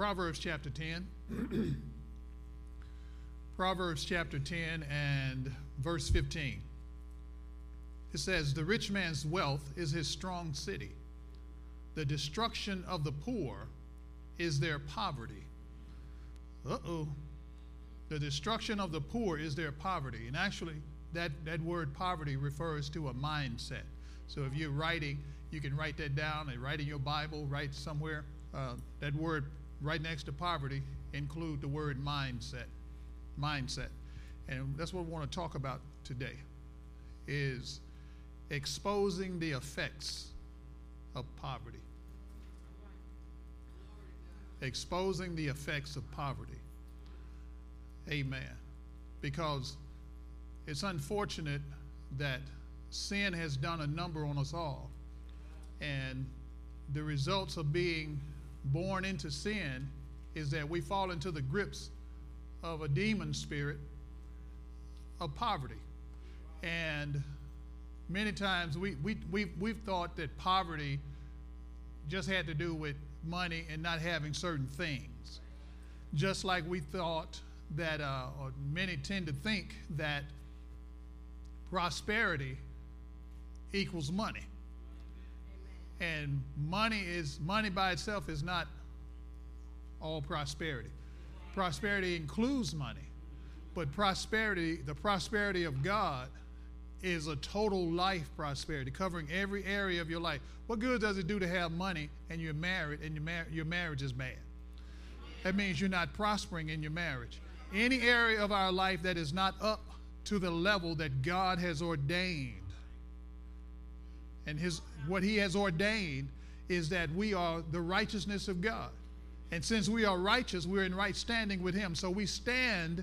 Proverbs chapter 10. Proverbs chapter 10 and verse 15. It says, The rich man's wealth is his strong city. The destruction of the poor is their poverty. Uh oh. The destruction of the poor is their poverty. And actually, that, that word poverty refers to a mindset. So if you're writing, you can write that down and write in your Bible, write somewhere uh, that word right next to poverty include the word mindset mindset. And that's what we want to talk about today is exposing the effects of poverty. Exposing the effects of poverty. Amen. Because it's unfortunate that sin has done a number on us all and the results of being born into sin is that we fall into the grips of a demon spirit of poverty. And many times we, we, we've, we've thought that poverty just had to do with money and not having certain things. Just like we thought that, uh, or many tend to think that prosperity equals money and money is money by itself is not all prosperity. Prosperity includes money, but prosperity, the prosperity of God, is a total life prosperity, covering every area of your life. What good does it do to have money and you're married and your, mar- your marriage is bad? That means you're not prospering in your marriage. Any area of our life that is not up to the level that God has ordained and his what he has ordained is that we are the righteousness of God. And since we are righteous, we're in right standing with him. So we stand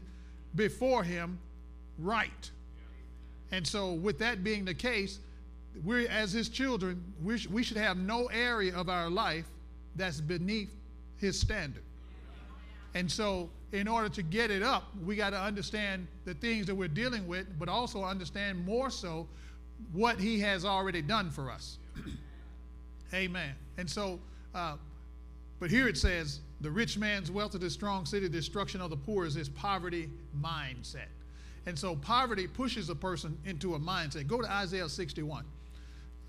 before him right. And so, with that being the case, we're as his children, we, sh- we should have no area of our life that's beneath his standard. And so, in order to get it up, we got to understand the things that we're dealing with, but also understand more so what he has already done for us. Amen. And so, uh, but here it says, the rich man's wealth is a strong city, the destruction of the poor is his poverty mindset. And so poverty pushes a person into a mindset. Go to Isaiah 61.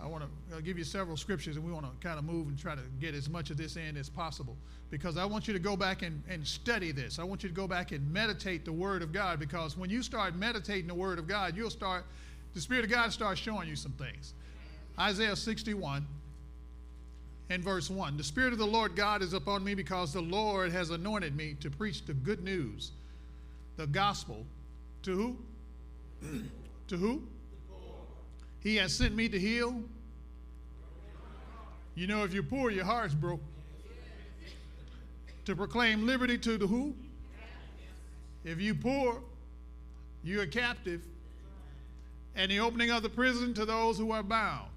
I want to give you several scriptures and we want to kind of move and try to get as much of this in as possible because I want you to go back and, and study this. I want you to go back and meditate the Word of God because when you start meditating the Word of God, you'll start the Spirit of God starts showing you some things. Isaiah 61 and verse 1 The Spirit of the Lord God is upon me because the Lord has anointed me to preach the good news, the gospel. To who? to who? He has sent me to heal. You know, if you're poor, your heart's broke. To proclaim liberty to the who? If you poor, you're a captive and the opening of the prison to those who are bound.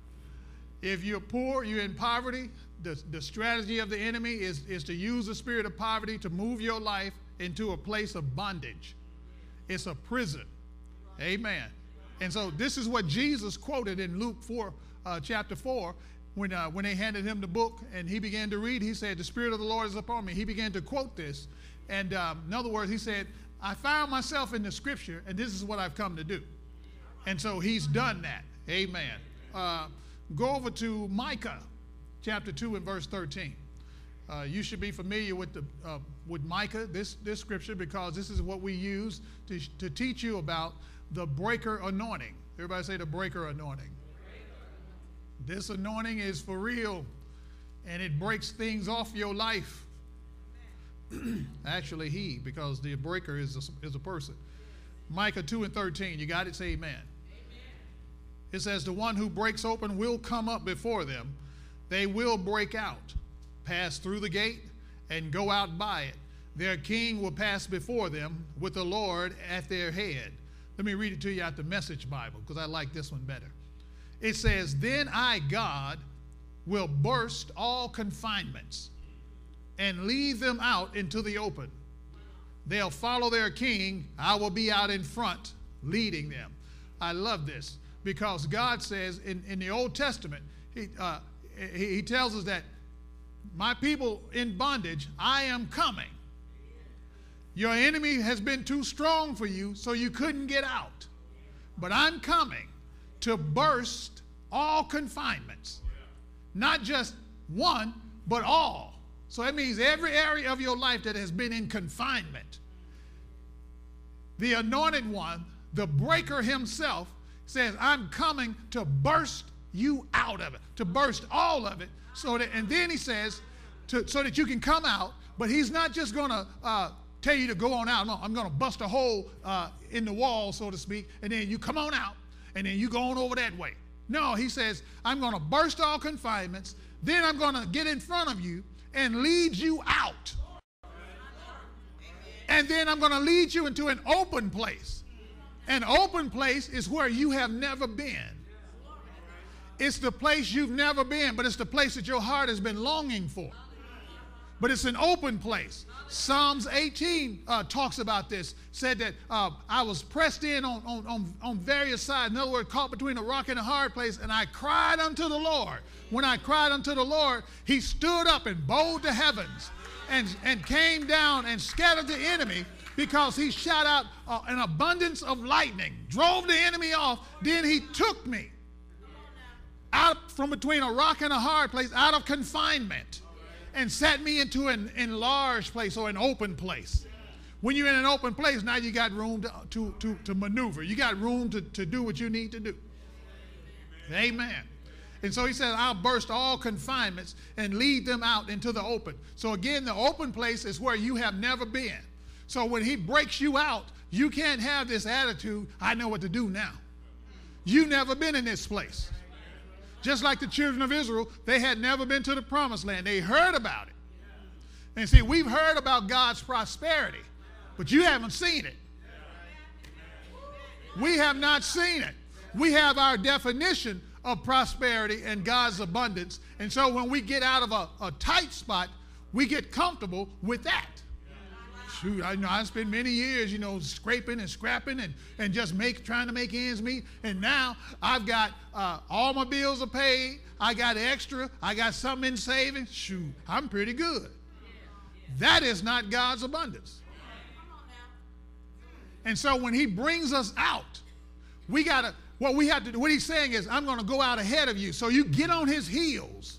If you're poor, you're in poverty, the, the strategy of the enemy is, is to use the spirit of poverty to move your life into a place of bondage. It's a prison. Amen. And so this is what Jesus quoted in Luke 4, uh, chapter 4, when, uh, when they handed him the book and he began to read. He said, The Spirit of the Lord is upon me. He began to quote this. And um, in other words, he said, I found myself in the scripture, and this is what I've come to do. And so he's done that. Amen. Uh, go over to Micah chapter 2 and verse 13. Uh, you should be familiar with, the, uh, with Micah, this, this scripture, because this is what we use to, to teach you about the breaker anointing. Everybody say the breaker anointing. This anointing is for real, and it breaks things off your life. Actually, he, because the breaker is a, is a person. Micah 2 and 13. You got it? Say amen. It says, The one who breaks open will come up before them. They will break out, pass through the gate, and go out by it. Their king will pass before them with the Lord at their head. Let me read it to you out the Message Bible because I like this one better. It says, Then I, God, will burst all confinements and lead them out into the open. They'll follow their king. I will be out in front leading them. I love this because God says in, in the Old Testament, he, uh, he, tells us that my people in bondage, I am coming. Your enemy has been too strong for you, so you couldn't get out. But I'm coming to burst all confinements. Not just one, but all. So that means every area of your life that has been in confinement. The anointed one, the breaker himself, says, I'm coming to burst you out of it, to burst all of it. So that, and then he says, to, so that you can come out, but he's not just going to uh, tell you to go on out. No, I'm going to bust a hole uh, in the wall, so to speak, and then you come on out, and then you go on over that way. No, he says, I'm going to burst all confinements, then I'm going to get in front of you and lead you out. And then I'm going to lead you into an open place. An open place is where you have never been. It's the place you've never been, but it's the place that your heart has been longing for. But it's an open place. Psalms 18 uh, talks about this, said that uh, I was pressed in on, on, on, various sides. In other words, caught between a rock and a hard place, and I cried unto the Lord. When I cried unto the Lord, he stood up and bowed the heavens and, and came down and scattered the enemy because he shot out uh, an abundance of lightning, drove the enemy off. Then he took me out from between a rock and a hard place, out of confinement and set me into an enlarged place or an open place. When you're in an open place, now you got room to, to, to, to maneuver. You got room to, to do what you need to do. Amen. And so he says, I'll burst all confinements and lead them out into the open. So again, the open place is where you have never been. So when he breaks you out, you can't have this attitude, I know what to do now. You've never been in this place. Just like the children of Israel, they had never been to the promised land. They heard about it. And see, we've heard about God's prosperity, but you haven't seen it. We have not seen it. We have our definition of prosperity and God's abundance. And so when we get out of a, a tight spot, we get comfortable with that shoot, I know I spent many years, you know, scraping and scrapping and, and just make trying to make ends meet. And now I've got uh, all my bills are paid. I got extra. I got something in savings. Shoot, I'm pretty good. That is not God's abundance. And so when He brings us out, we gotta. What we have to do. What He's saying is, I'm going to go out ahead of you. So you get on His heels.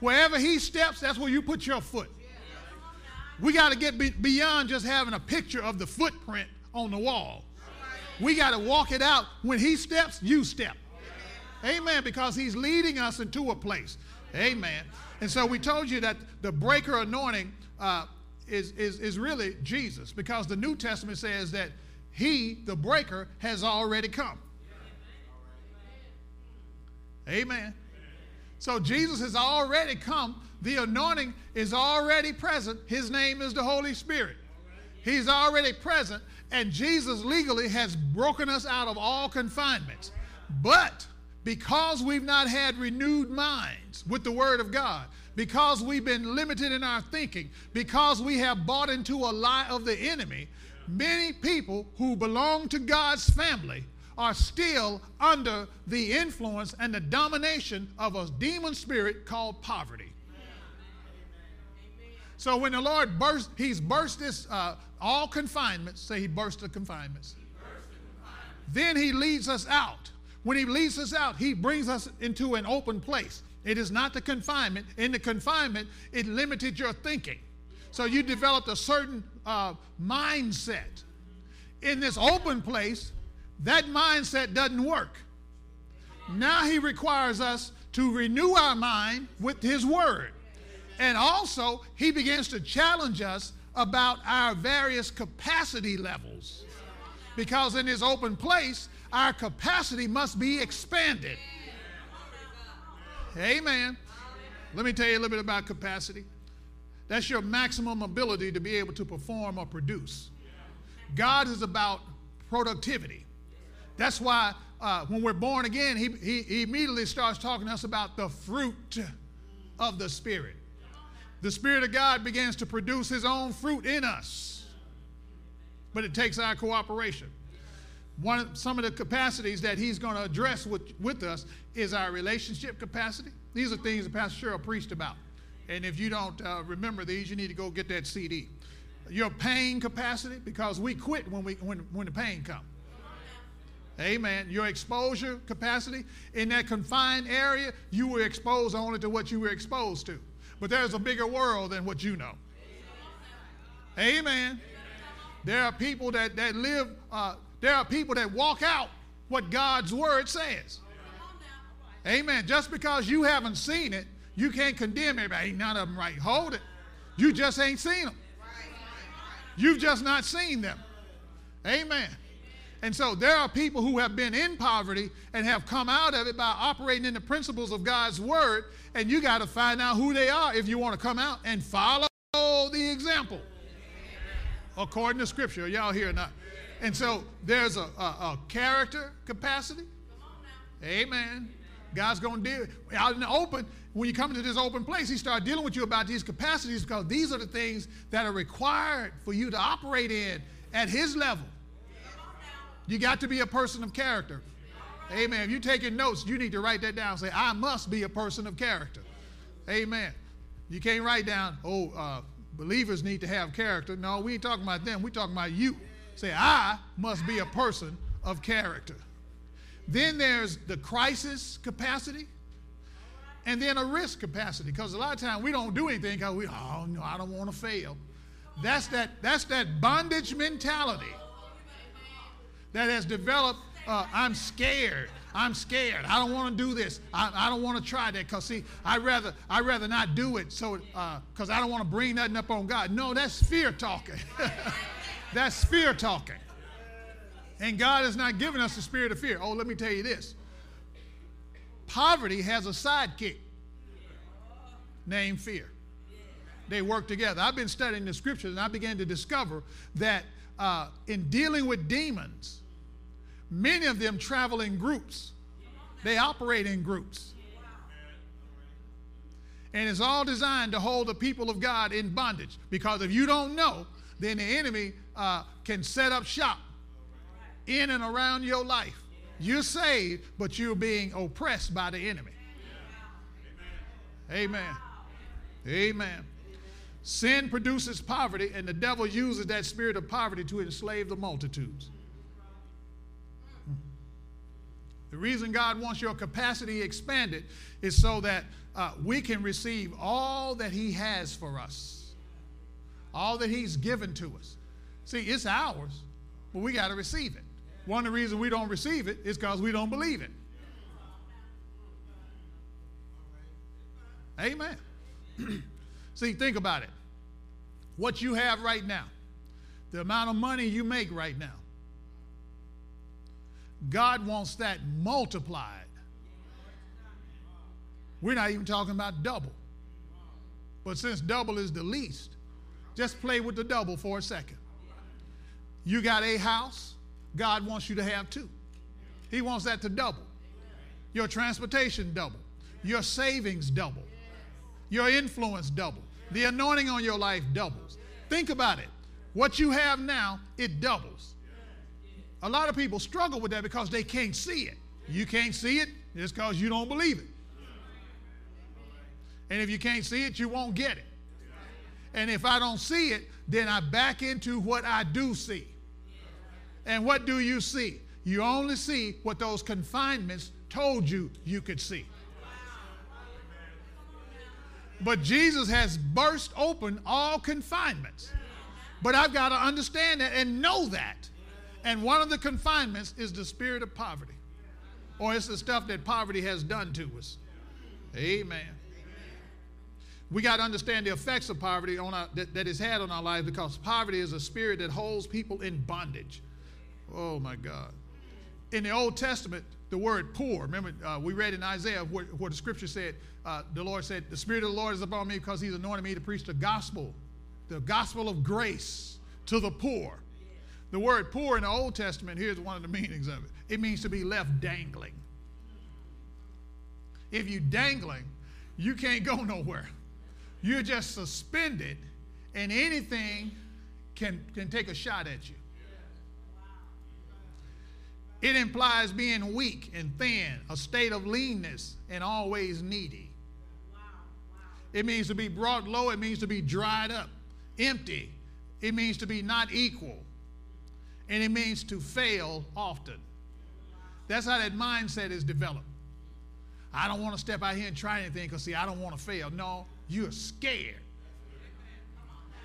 Wherever He steps, that's where you put your foot. We got to get be- beyond just having a picture of the footprint on the wall. We got to walk it out. When he steps, you step. Amen. Because he's leading us into a place. Amen. And so we told you that the breaker anointing uh, is, is, is really Jesus because the New Testament says that he, the breaker, has already come. Amen. So Jesus has already come the anointing is already present. His name is the Holy Spirit. He's already present, and Jesus legally has broken us out of all confinements. But because we've not had renewed minds with the Word of God, because we've been limited in our thinking, because we have bought into a lie of the enemy, many people who belong to God's family are still under the influence and the domination of a demon spirit called poverty. So when the Lord burst, He's burst this uh, all confinements. Say He burst the confinements. Then He leads us out. When He leads us out, He brings us into an open place. It is not the confinement. In the confinement, it limited your thinking. So you developed a certain uh, mindset. In this open place, that mindset doesn't work. Now He requires us to renew our mind with His Word. And also, he begins to challenge us about our various capacity levels. Because in this open place, our capacity must be expanded. Amen. Let me tell you a little bit about capacity. That's your maximum ability to be able to perform or produce. God is about productivity. That's why uh, when we're born again, he, he, he immediately starts talking to us about the fruit of the Spirit. The Spirit of God begins to produce His own fruit in us, but it takes our cooperation. One of, some of the capacities that He's going to address with, with us is our relationship capacity. These are things that Pastor Cheryl preached about. And if you don't uh, remember these, you need to go get that CD. Your pain capacity, because we quit when, we, when, when the pain comes. Amen. Your exposure capacity in that confined area, you were exposed only to what you were exposed to. But there's a bigger world than what you know. Amen. There are people that, that live, uh, there are people that walk out what God's word says. Amen. Just because you haven't seen it, you can't condemn everybody. Ain't none of them right. Hold it. You just ain't seen them. You've just not seen them. Amen. And so there are people who have been in poverty and have come out of it by operating in the principles of God's word, and you got to find out who they are if you want to come out and follow the example according to scripture. Y'all here or not? And so there's a, a, a character capacity. Amen. God's going to deal out in the open. When you come into this open place, He starts dealing with you about these capacities because these are the things that are required for you to operate in at His level. You got to be a person of character. Amen. If you're taking notes, you need to write that down. Say, I must be a person of character. Amen. You can't write down, oh, uh, believers need to have character. No, we ain't talking about them. We're talking about you. Say, I must be a person of character. Then there's the crisis capacity and then a risk capacity because a lot of times we don't do anything because we, oh, no, I don't want to fail. That's that, that's that bondage mentality that has developed uh, I'm scared. I'm scared. I don't want to do this. I, I don't want to try that because see, I rather I rather not do it. So because uh, I don't want to bring nothing up on God. No, that's fear talking. that's fear talking. And God has not given us the spirit of fear. Oh, let me tell you this. Poverty has a sidekick named fear. They work together. I've been studying the scriptures and I began to discover that uh, in dealing with demons, many of them travel in groups. They operate in groups. And it's all designed to hold the people of God in bondage. Because if you don't know, then the enemy uh, can set up shop in and around your life. You're saved, but you're being oppressed by the enemy. Amen. Amen. Sin produces poverty, and the devil uses that spirit of poverty to enslave the multitudes. The reason God wants your capacity expanded is so that uh, we can receive all that He has for us, all that He's given to us. See, it's ours, but we got to receive it. One of the reasons we don't receive it is because we don't believe it. Amen. See, think about it what you have right now, the amount of money you make right now. God wants that multiplied. We're not even talking about double. But since double is the least, just play with the double for a second. You got a house, God wants you to have two. He wants that to double. Your transportation double. Your savings double. Your influence double. The anointing on your life doubles. Think about it. What you have now, it doubles. A lot of people struggle with that because they can't see it. You can't see it, it's because you don't believe it. And if you can't see it, you won't get it. And if I don't see it, then I back into what I do see. And what do you see? You only see what those confinements told you you could see. But Jesus has burst open all confinements. But I've got to understand that and know that. And one of the confinements is the spirit of poverty, or it's the stuff that poverty has done to us. Amen. We got to understand the effects of poverty on our, that, that it's had on our lives because poverty is a spirit that holds people in bondage. Oh my God. In the Old Testament, the word poor, remember uh, we read in Isaiah where, where the scripture said, uh, the Lord said, The Spirit of the Lord is upon me because He's anointed me to preach the gospel, the gospel of grace to the poor. The word poor in the Old Testament, here's one of the meanings of it it means to be left dangling. If you're dangling, you can't go nowhere. You're just suspended, and anything can, can take a shot at you. It implies being weak and thin, a state of leanness, and always needy. It means to be brought low, it means to be dried up, empty. It means to be not equal. And it means to fail often. That's how that mindset is developed. I don't want to step out here and try anything because, see, I don't want to fail. No, you're scared.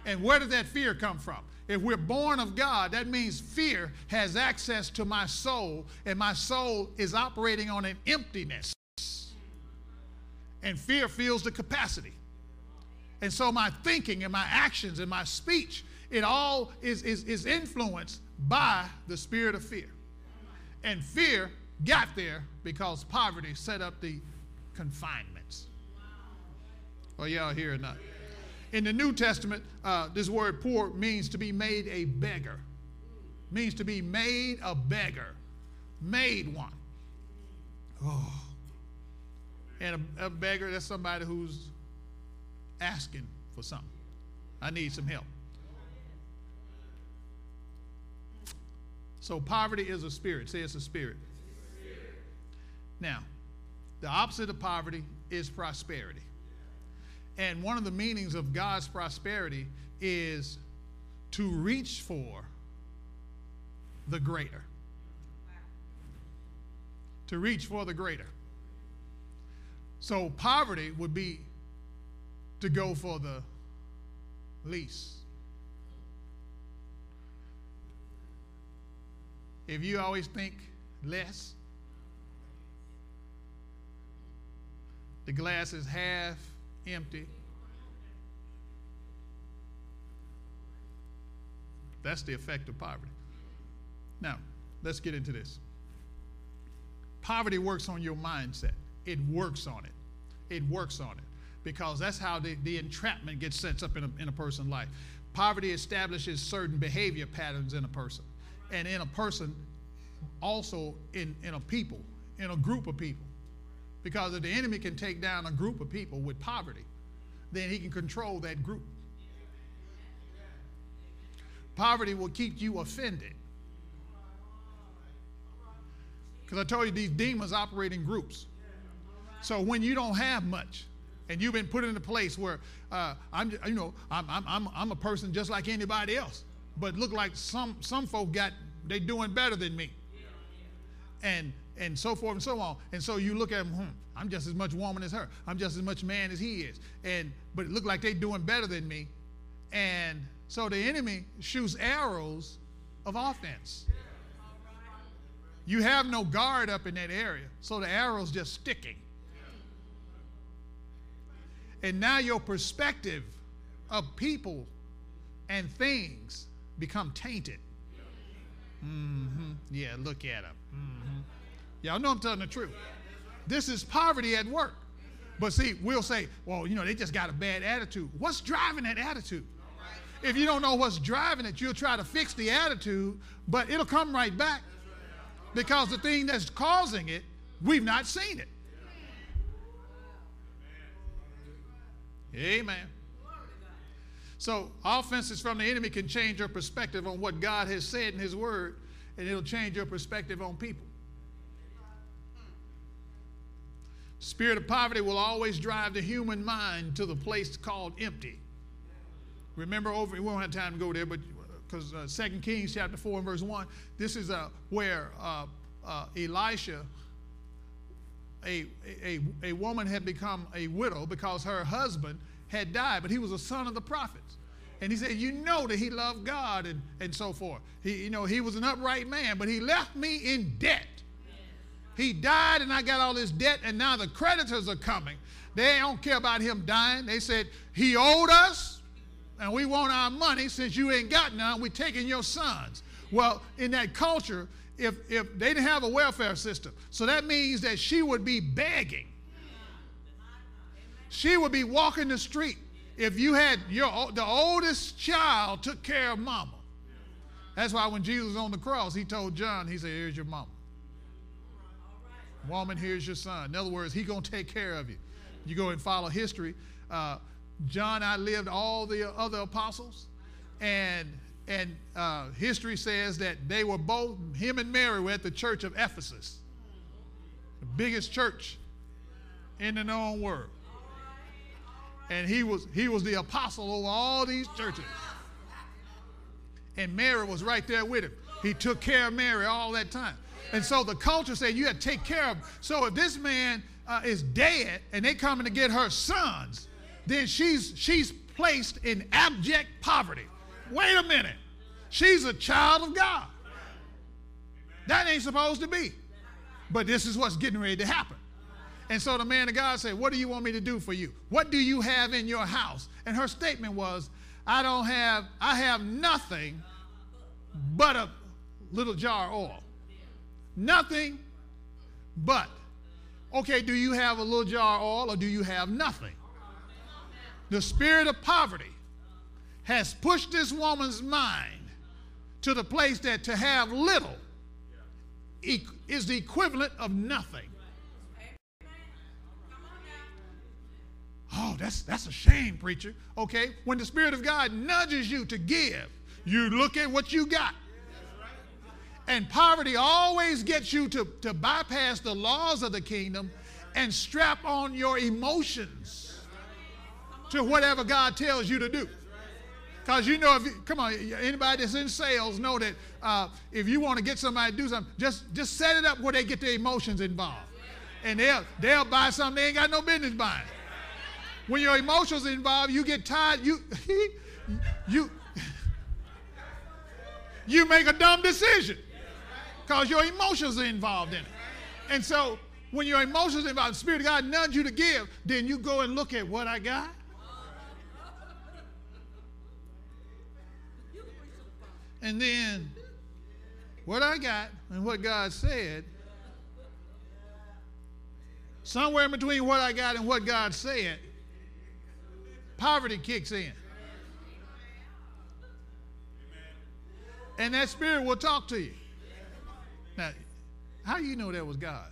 And where does that fear come from? If we're born of God, that means fear has access to my soul, and my soul is operating on an emptiness. And fear fills the capacity. And so my thinking and my actions and my speech, it all is, is, is influenced by the spirit of fear. And fear got there because poverty set up the confinements. Are y'all here or not? In the New Testament, uh, this word poor means to be made a beggar. Means to be made a beggar. Made one. Oh. And a, a beggar, that's somebody who's asking for something. I need some help. So poverty is a spirit. Say it's a spirit. Now, the opposite of poverty is prosperity. And one of the meanings of God's prosperity is to reach for the greater. To reach for the greater. So poverty would be to go for the least. If you always think less, the glass is half empty. That's the effect of poverty. Now, let's get into this. Poverty works on your mindset. It works on it. It works on it because that's how the, the entrapment gets set up in a, in a person's life. Poverty establishes certain behavior patterns in a person, and in a person, also in, in a people, in a group of people. Because if the enemy can take down a group of people with poverty, then he can control that group. Poverty will keep you offended. Because I told you these demons operate in groups. So when you don't have much, and you've been put in a place where uh, I'm, you know, I'm, I'm, I'm a person just like anybody else, but look like some some folk got they doing better than me, and and so forth and so on. And so you look at them, hmm, I'm just as much woman as her. I'm just as much man as he is. And but it looked like they doing better than me. And so the enemy shoots arrows of offense. You have no guard up in that area, so the arrow's just sticking. And now your perspective of people and things become tainted. Mm-hmm. Yeah, look at them. Mm-hmm. Y'all know I'm telling the truth. This is poverty at work. But see, we'll say, well, you know, they just got a bad attitude. What's driving that attitude? If you don't know what's driving it, you'll try to fix the attitude, but it'll come right back because the thing that's causing it, we've not seen it. Amen. So, offenses from the enemy can change your perspective on what God has said in His Word, and it'll change your perspective on people. Spirit of poverty will always drive the human mind to the place called empty. Remember over, we won't have time to go there, but because uh, 2 Kings chapter 4 and verse 1, this is uh, where uh, uh, Elisha, a, a, a woman had become a widow because her husband had died, but he was a son of the prophets. And he said, You know that he loved God and, and so forth. He, you know, he was an upright man, but he left me in debt. He died and I got all this debt, and now the creditors are coming. They don't care about him dying. They said, He owed us, and we want our money since you ain't got none. We're taking your sons. Well, in that culture, if, if they didn't have a welfare system. So that means that she would be begging. She would be walking the street. If you had your the oldest child took care of mama. That's why when Jesus was on the cross, he told John, he said, Here's your mama. Woman, here's your son. In other words, he gonna take care of you. You go and follow history. Uh, John outlived all the other apostles, and and uh, history says that they were both him and Mary were at the church of Ephesus, the biggest church in the known world. And he was he was the apostle over all these churches. And Mary was right there with him. He took care of Mary all that time. And so the culture said you had to take care of him. So if this man uh, is dead and they coming to get her sons, then she's she's placed in abject poverty. Wait a minute. She's a child of God. That ain't supposed to be. But this is what's getting ready to happen. And so the man of God said, What do you want me to do for you? What do you have in your house? And her statement was, I don't have, I have nothing but a little jar of oil. Nothing but. Okay, do you have a little jar of oil or do you have nothing? The spirit of poverty has pushed this woman's mind to the place that to have little is the equivalent of nothing. Oh, that's that's a shame, preacher. Okay, when the Spirit of God nudges you to give, you look at what you got. And poverty always gets you to, to bypass the laws of the kingdom and strap on your emotions to whatever God tells you to do. Because you know, if you, come on, anybody that's in sales know that uh, if you want to get somebody to do something, just, just set it up where they get their emotions involved. And they'll, they'll buy something they ain't got no business buying. When your emotions involved, you get tired, you, you, you make a dumb decision because your emotions are involved in it. And so when your emotions involved, the Spirit of God nudge you to give, then you go and look at what I got. And then what I got and what God said, somewhere in between what I got and what God said, poverty kicks in. And that spirit will talk to you. Now, how do you know that was God?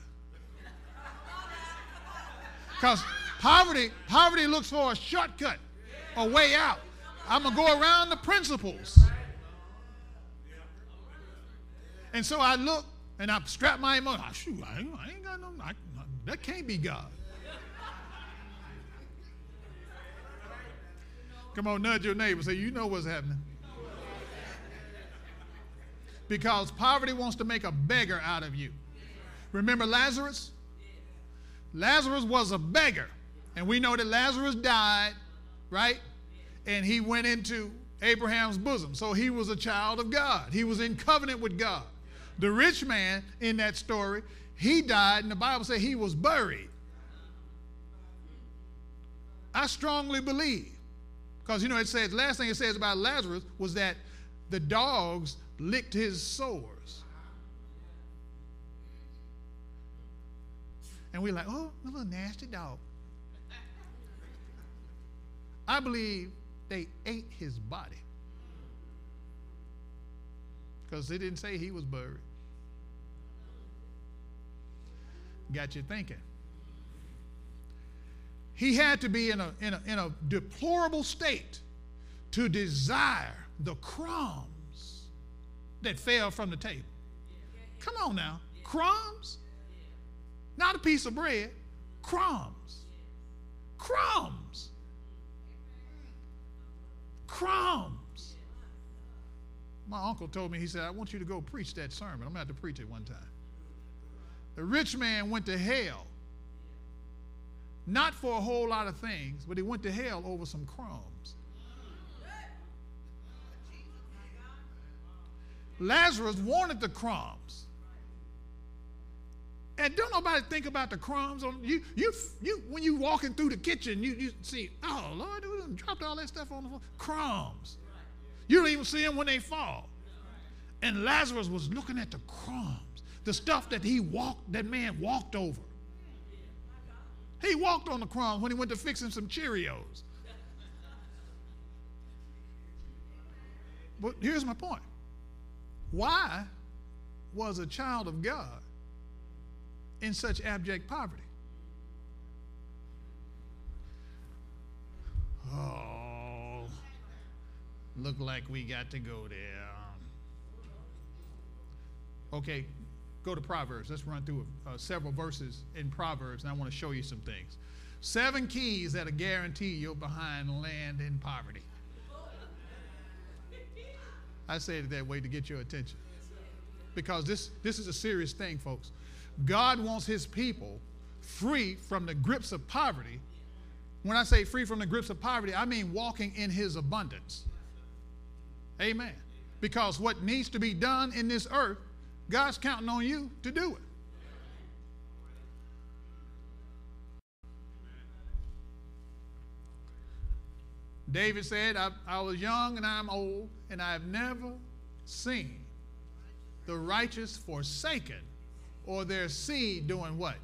Because poverty, poverty looks for a shortcut, a way out. I'm gonna go around the principles. And so I look and I strap my emotion. Oh, shoot, I ain't, I ain't got no, I, that can't be God. Come on, nudge your neighbor. Say, you know what's happening. Because poverty wants to make a beggar out of you. Remember Lazarus? Lazarus was a beggar. And we know that Lazarus died, right? And he went into Abraham's bosom. So he was a child of God. He was in covenant with God. The rich man in that story, he died, and the Bible says he was buried. I strongly believe, because you know it says, last thing it says about Lazarus was that the dogs licked his sores. And we're like, oh, a little nasty dog. I believe they ate his body. Because they didn't say he was buried. got you thinking. He had to be in a, in a, in a deplorable state to desire the crumbs that fell from the table. Come on now. Crumbs? Not a piece of bread, crumbs. Crumbs. Crumbs. My uncle told me, he said, I want you to go preach that sermon. I'm going to have to preach it one time. The rich man went to hell. Not for a whole lot of things, but he went to hell over some crumbs. Lazarus wanted the crumbs. And don't nobody think about the crumbs on you. You, you when you walking through the kitchen, you, you see, oh Lord, we dropped all that stuff on the floor. Crumbs. You don't even see them when they fall. And Lazarus was looking at the crumbs, the stuff that he walked, that man walked over. He walked on the crumbs when he went to fix him some Cheerios. But here's my point. Why was a child of God in such abject poverty? Oh, look like we got to go there. Okay, go to Proverbs. Let's run through uh, several verses in Proverbs, and I want to show you some things. Seven keys that'll guarantee you're behind land in poverty. I say it that way to get your attention. Because this, this is a serious thing, folks. God wants his people free from the grips of poverty. When I say free from the grips of poverty, I mean walking in his abundance. Amen. Because what needs to be done in this earth God's counting on you to do it. David said, I, I, was young and I'm old, and I have never seen the righteous forsaken or their seed doing what?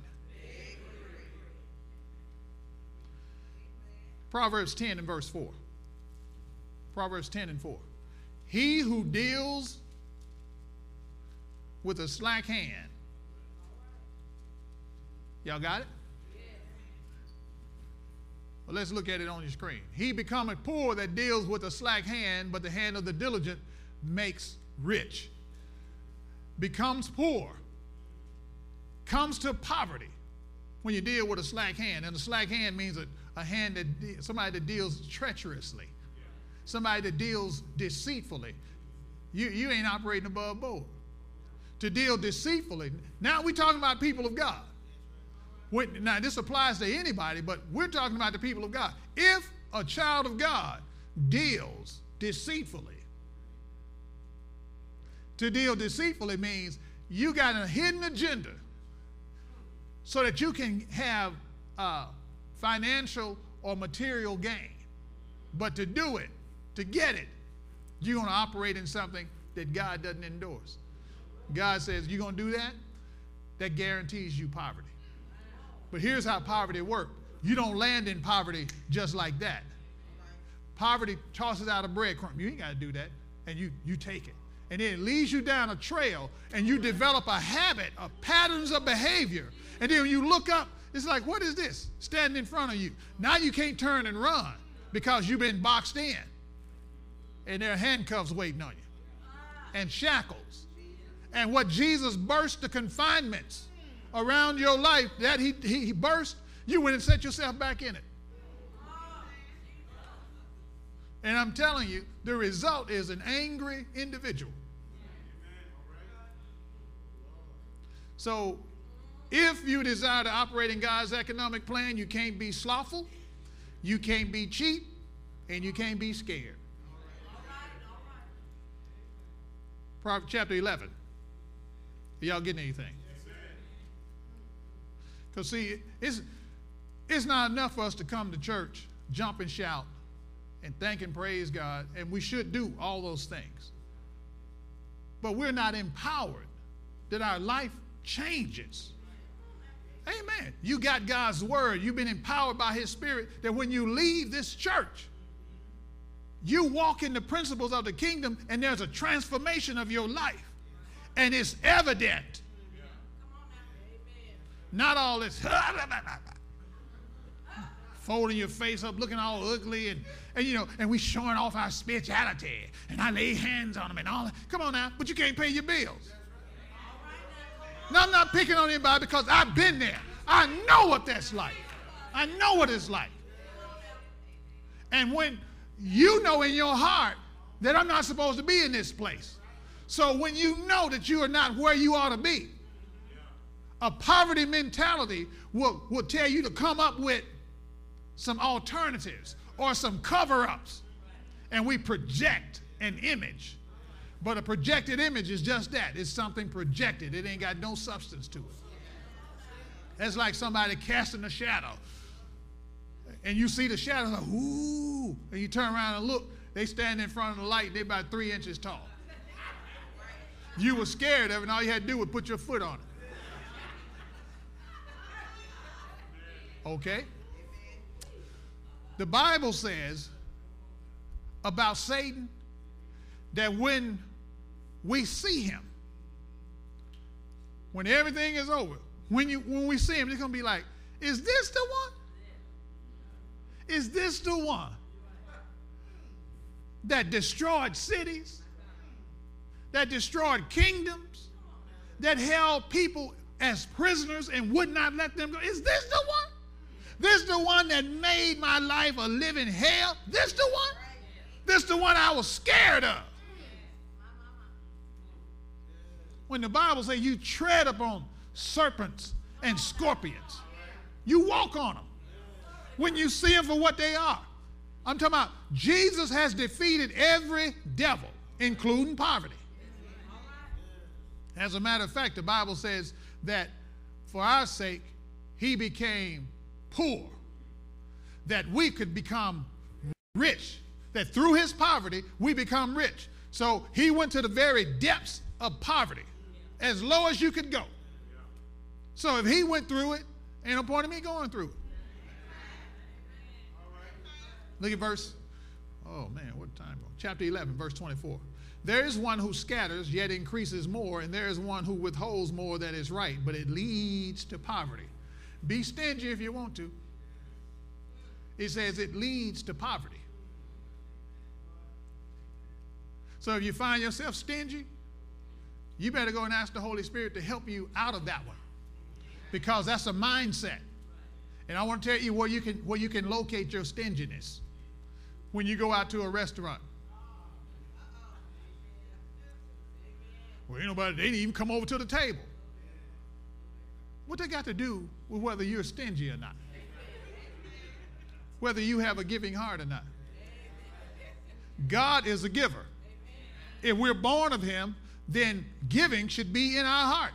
Proverbs 10 and verse 4. Proverbs 10 and 4. He who deals with a slack hand. Y'all got it? Well, let's look at it on your screen. He becometh poor that deals with a slack hand, but the hand of the diligent makes rich. Becomes poor, comes to poverty when you deal with a slack hand. And a slack hand means a, a hand that somebody that deals treacherously, somebody that deals deceitfully. You, you ain't operating above board to deal deceitfully. Now we're talking about people of God. Now, this applies to anybody, but we're talking about the people of God. If a child of God deals deceitfully, to deal deceitfully means you got a hidden agenda so that you can have uh, financial or material gain. But to do it, to get it, you're going to operate in something that God doesn't endorse. God says, You're going to do that? That guarantees you poverty. But here's how poverty works you don't land in poverty just like that. Poverty tosses out a breadcrumb. You ain't got to do that. And you, you take it. And then it leads you down a trail and you develop a habit of patterns of behavior. And then when you look up, it's like, what is this standing in front of you? Now you can't turn and run because you've been boxed in. And there are handcuffs waiting on you and shackles and what Jesus burst the confinements around your life that he, he, he burst, you went and set yourself back in it. And I'm telling you, the result is an angry individual. So, if you desire to operate in God's economic plan, you can't be slothful, you can't be cheap, and you can't be scared. Proverbs chapter 11. Y'all getting anything? Because, see, it's, it's not enough for us to come to church, jump and shout, and thank and praise God, and we should do all those things. But we're not empowered that our life changes. Amen. You got God's word. You've been empowered by His Spirit that when you leave this church, you walk in the principles of the kingdom and there's a transformation of your life and it's evident. Not all this folding your face up, looking all ugly, and, and you know, and we showing off our spirituality, and I lay hands on them and all that. Come on now, but you can't pay your bills. Now I'm not picking on anybody because I've been there. I know what that's like. I know what it's like. And when you know in your heart that I'm not supposed to be in this place, so when you know that you are not where you ought to be, a poverty mentality will, will tell you to come up with some alternatives or some cover ups. And we project an image. But a projected image is just that it's something projected, it ain't got no substance to it. That's like somebody casting a shadow. And you see the shadow, like, ooh, and you turn around and look, they stand in front of the light, they're about three inches tall. You were scared of it, and all you had to do was put your foot on it. Okay? The Bible says about Satan that when we see him, when everything is over, when, you, when we see him, it's going to be like, is this the one? Is this the one that destroyed cities, that destroyed kingdoms, that held people as prisoners and would not let them go? Is this the one? This the one that made my life a living hell? This the one? This the one I was scared of. When the Bible says you tread upon serpents and scorpions, you walk on them. When you see them for what they are. I'm talking about Jesus has defeated every devil, including poverty. As a matter of fact, the Bible says that for our sake, he became poor, that we could become rich, that through his poverty, we become rich. So he went to the very depths of poverty, as low as you could go. So if he went through it, ain't no point in me going through it. Look at verse, oh man, what time? Chapter 11, verse 24. There is one who scatters, yet increases more, and there is one who withholds more that is right, but it leads to poverty. Be stingy if you want to. It says it leads to poverty. So if you find yourself stingy, you better go and ask the Holy Spirit to help you out of that one. Because that's a mindset. And I want to tell you where you can where you can locate your stinginess when you go out to a restaurant. Well, ain't nobody, they didn't even come over to the table. What they got to do with whether you're stingy or not? Whether you have a giving heart or not. God is a giver. If we're born of Him, then giving should be in our heart.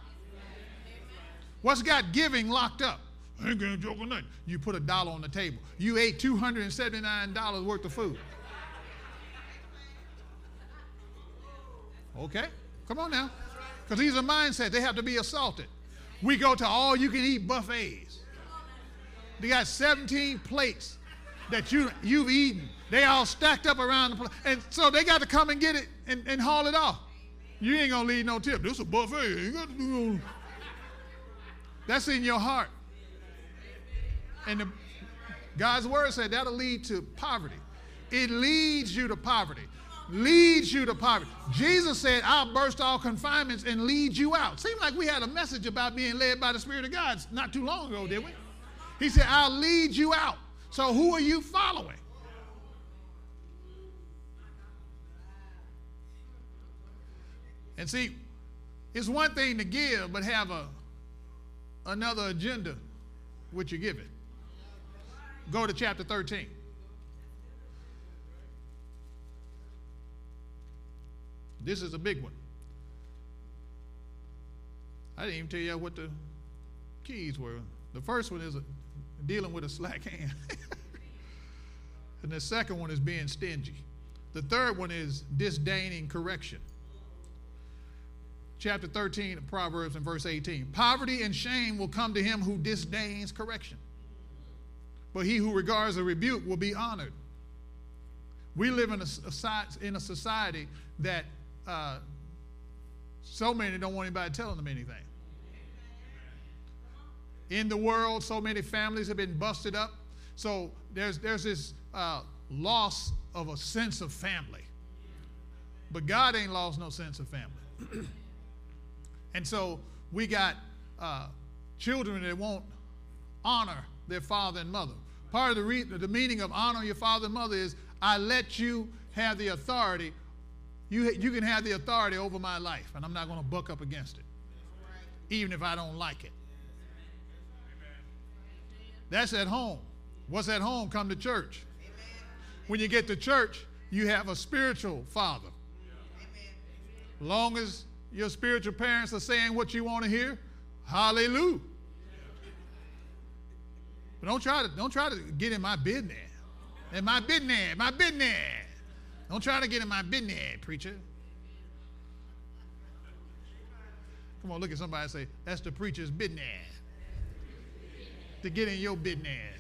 What's got giving locked up? I ain't gonna joke on nothing. You put a dollar on the table. You ate $279 worth of food. Okay? Come on now. Because these are mindsets. They have to be assaulted. We go to all you can eat buffets. They got 17 plates that you, you've eaten. They all stacked up around the plate. And so they got to come and get it and, and haul it off. You ain't going to leave no tip. This is a buffet. You got to do no. That's in your heart. And the, God's word said that'll lead to poverty. It leads you to poverty leads you to poverty. Jesus said, I'll burst all confinements and lead you out. Seems like we had a message about being led by the Spirit of God not too long ago, did we? He said, I'll lead you out. So who are you following? And see, it's one thing to give, but have a another agenda which you give it. Go to chapter 13. This is a big one. I didn't even tell you what the keys were. The first one is a, dealing with a slack hand. and the second one is being stingy. The third one is disdaining correction. Chapter 13 of Proverbs and verse 18. Poverty and shame will come to him who disdains correction, but he who regards a rebuke will be honored. We live in a, in a society that uh, so many don't want anybody telling them anything. In the world, so many families have been busted up. So there's, there's this uh, loss of a sense of family. But God ain't lost no sense of family. and so we got uh, children that won't honor their father and mother. Part of the, re- the meaning of honor your father and mother is I let you have the authority you, you can have the authority over my life, and I'm not going to buck up against it, even if I don't like it. That's at home. What's at home? Come to church. When you get to church, you have a spiritual father. Long as your spiritual parents are saying what you want to hear, hallelujah. But don't try to don't try to get in my business. In my business, my business. Don't try to get in my business, preacher. Come on, look at somebody and say, that's the preacher's business. To get in your business.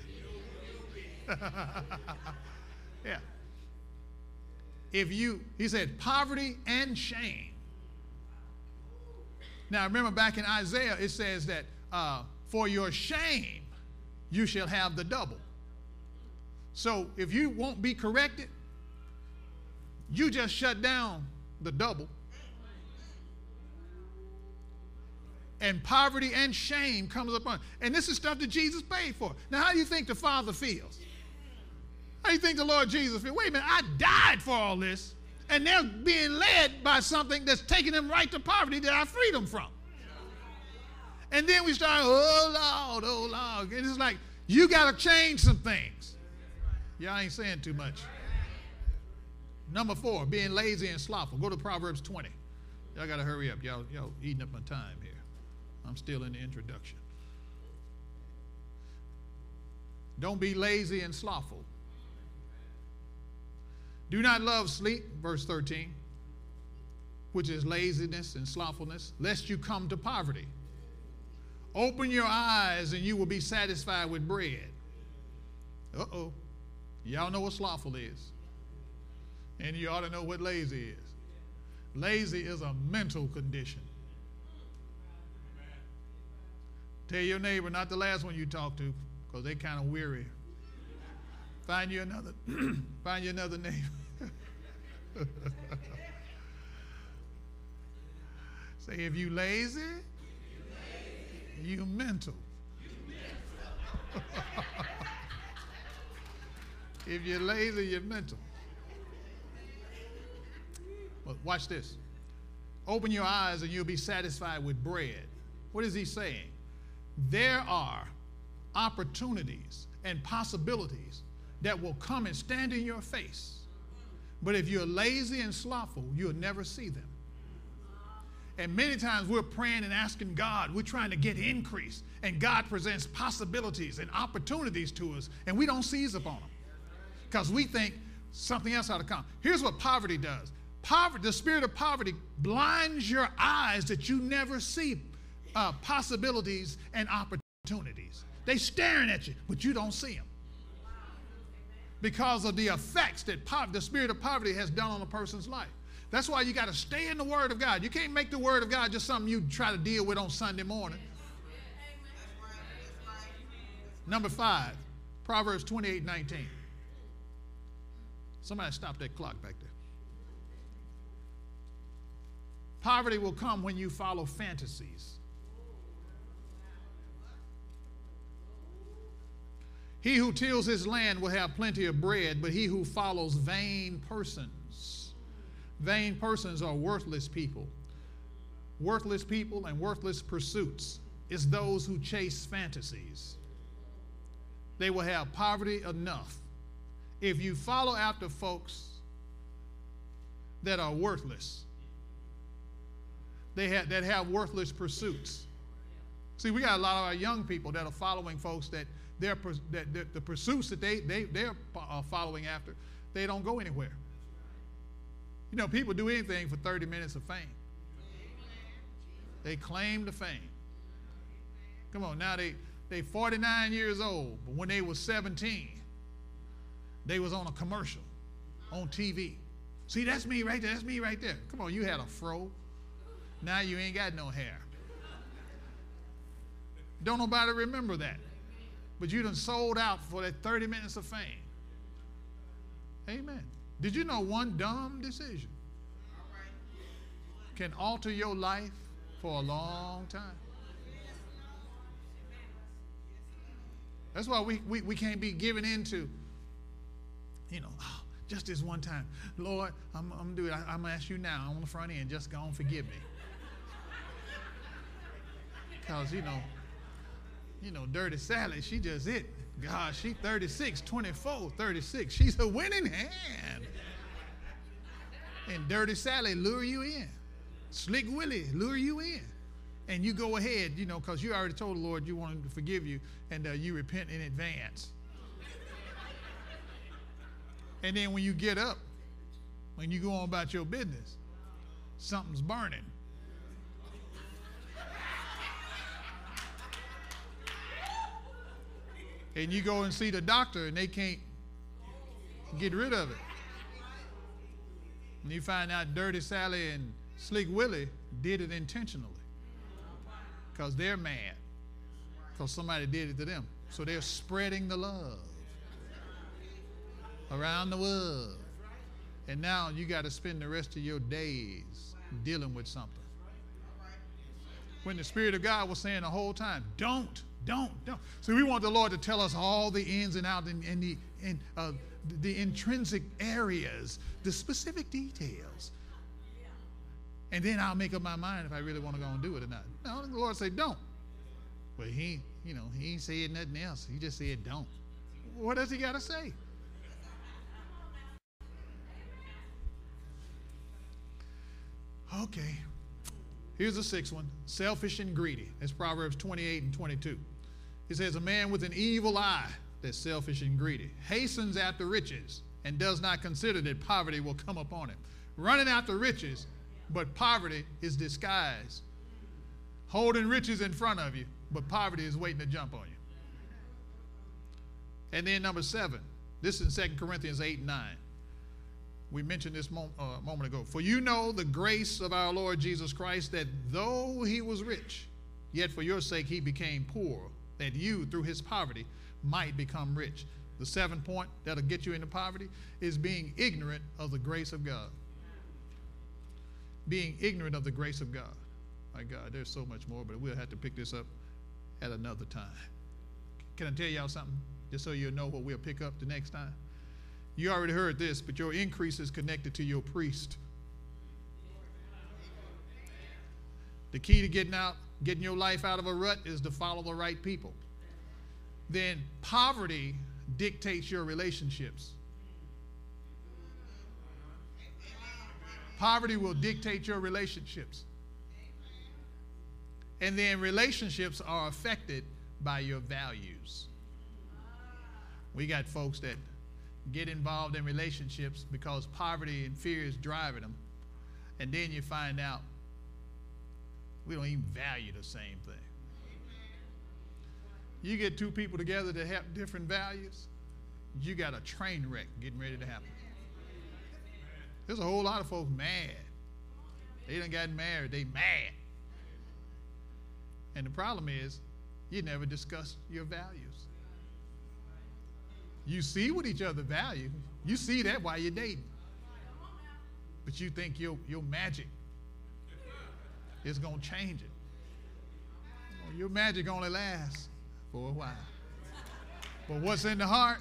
yeah. If you, he said, poverty and shame. Now, remember back in Isaiah, it says that uh, for your shame, you shall have the double. So if you won't be corrected, you just shut down the double. And poverty and shame comes upon. And this is stuff that Jesus paid for. Now, how do you think the Father feels? How do you think the Lord Jesus feels? Wait a minute, I died for all this, and they're being led by something that's taking them right to poverty that I freed them from. And then we start, oh Lord, oh Lord. And it's like, you got to change some things. Y'all ain't saying too much. Number four, being lazy and slothful. Go to Proverbs 20. Y'all got to hurry up. Y'all, y'all eating up my time here. I'm still in the introduction. Don't be lazy and slothful. Do not love sleep, verse 13, which is laziness and slothfulness, lest you come to poverty. Open your eyes and you will be satisfied with bread. Uh oh. Y'all know what slothful is. And you ought to know what lazy is. Lazy is a mental condition. Tell your neighbor, not the last one you talk to, because they kind of weary. Find you another, find you another neighbor. Say, if you lazy, you mental. if you're lazy, you're mental. But watch this. Open your eyes and you'll be satisfied with bread. What is he saying? There are opportunities and possibilities that will come and stand in your face. But if you're lazy and slothful, you'll never see them. And many times we're praying and asking God, we're trying to get increase, and God presents possibilities and opportunities to us, and we don't seize upon them because we think something else ought to come. Here's what poverty does poverty, the spirit of poverty blinds your eyes that you never see uh, possibilities and opportunities. They staring at you, but you don't see them because of the effects that the spirit of poverty has done on a person's life. That's why you got to stay in the Word of God. You can't make the Word of God just something you try to deal with on Sunday morning. Number five, Proverbs 28 19. Somebody stop that clock back there. Poverty will come when you follow fantasies. He who tills his land will have plenty of bread, but he who follows vain persons Vain persons are worthless people. Worthless people and worthless pursuits is those who chase fantasies. They will have poverty enough. If you follow after folks that are worthless, they have, that have worthless pursuits. See, we got a lot of our young people that are following folks that, they're, that, that the pursuits that they, they, they're uh, following after, they don't go anywhere. You know, people do anything for 30 minutes of fame. They claim the fame. Come on, now they they 49 years old, but when they was 17, they was on a commercial on TV. See, that's me right there. That's me right there. Come on, you had a fro. Now you ain't got no hair. Don't nobody remember that. But you done sold out for that 30 minutes of fame. Amen. Did you know one dumb decision can alter your life for a long time? That's why we, we, we can't be given into, you know, oh, just this one time. Lord, I'm, I'm going to do it. I, am going to ask you now I'm on the front end, just go and forgive me. Because, you know, you know, Dirty Sally, she just it. God, she 36, 24, 36. She's a winning hand. And Dirty Sally lure you in. Slick Willie lure you in. And you go ahead, you know, because you already told the Lord you want him to forgive you and uh, you repent in advance. and then when you get up, when you go on about your business, something's burning. And you go and see the doctor and they can't get rid of it. And you find out Dirty Sally and Slick Willie did it intentionally because they're mad because somebody did it to them. So they're spreading the love around the world. And now you got to spend the rest of your days dealing with something. When the Spirit of God was saying the whole time, don't, don't, don't. So we want the Lord to tell us all the ins and outs and, and the, and, uh, the intrinsic areas, the specific details. And then I'll make up my mind if I really want to go and do it or not. No, the Lord said, don't. But he, you know, he ain't saying nothing else. He just said, don't. What does he got to say? Okay. Here's the sixth one selfish and greedy. That's Proverbs 28 and 22. It says, A man with an evil eye, that's selfish and greedy, hastens after riches and does not consider that poverty will come upon him. Running after riches, but poverty is disguised. Holding riches in front of you, but poverty is waiting to jump on you. And then number seven, this is in 2 Corinthians 8 and 9. We mentioned this mo- uh, moment ago. For you know the grace of our Lord Jesus Christ, that though he was rich, yet for your sake he became poor, that you, through his poverty, might become rich. The seventh point that'll get you into poverty is being ignorant of the grace of God. Being ignorant of the grace of God. My God, there's so much more, but we'll have to pick this up at another time. Can I tell y'all something? Just so you know what we'll pick up the next time. You already heard this, but your increase is connected to your priest. The key to getting out, getting your life out of a rut is to follow the right people. Then poverty dictates your relationships. Poverty will dictate your relationships. And then relationships are affected by your values. We got folks that get involved in relationships because poverty and fear is driving them. And then you find out we don't even value the same thing. You get two people together that have different values, you got a train wreck getting ready to happen. There's a whole lot of folks mad. They done got married, they mad. And the problem is, you never discuss your values. You see what each other value. You see that while you're dating. But you think your, your magic is going to change it. Your magic only lasts for a while. But what's in the heart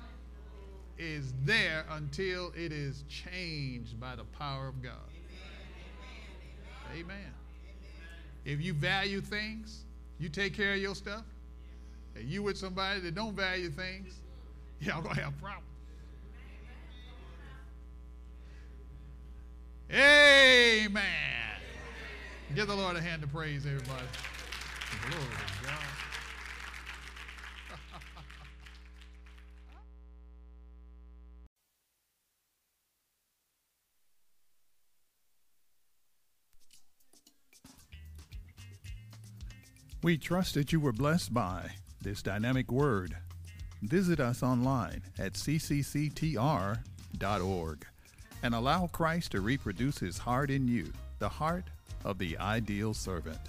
is there until it is changed by the power of God. Amen. If you value things, you take care of your stuff, and you with somebody that don't value things, y'all gonna have problems. Amen. Give the Lord a hand of praise, everybody. Glory to God. We trust that you were blessed by this dynamic word. Visit us online at ccctr.org and allow Christ to reproduce his heart in you, the heart of the ideal servant.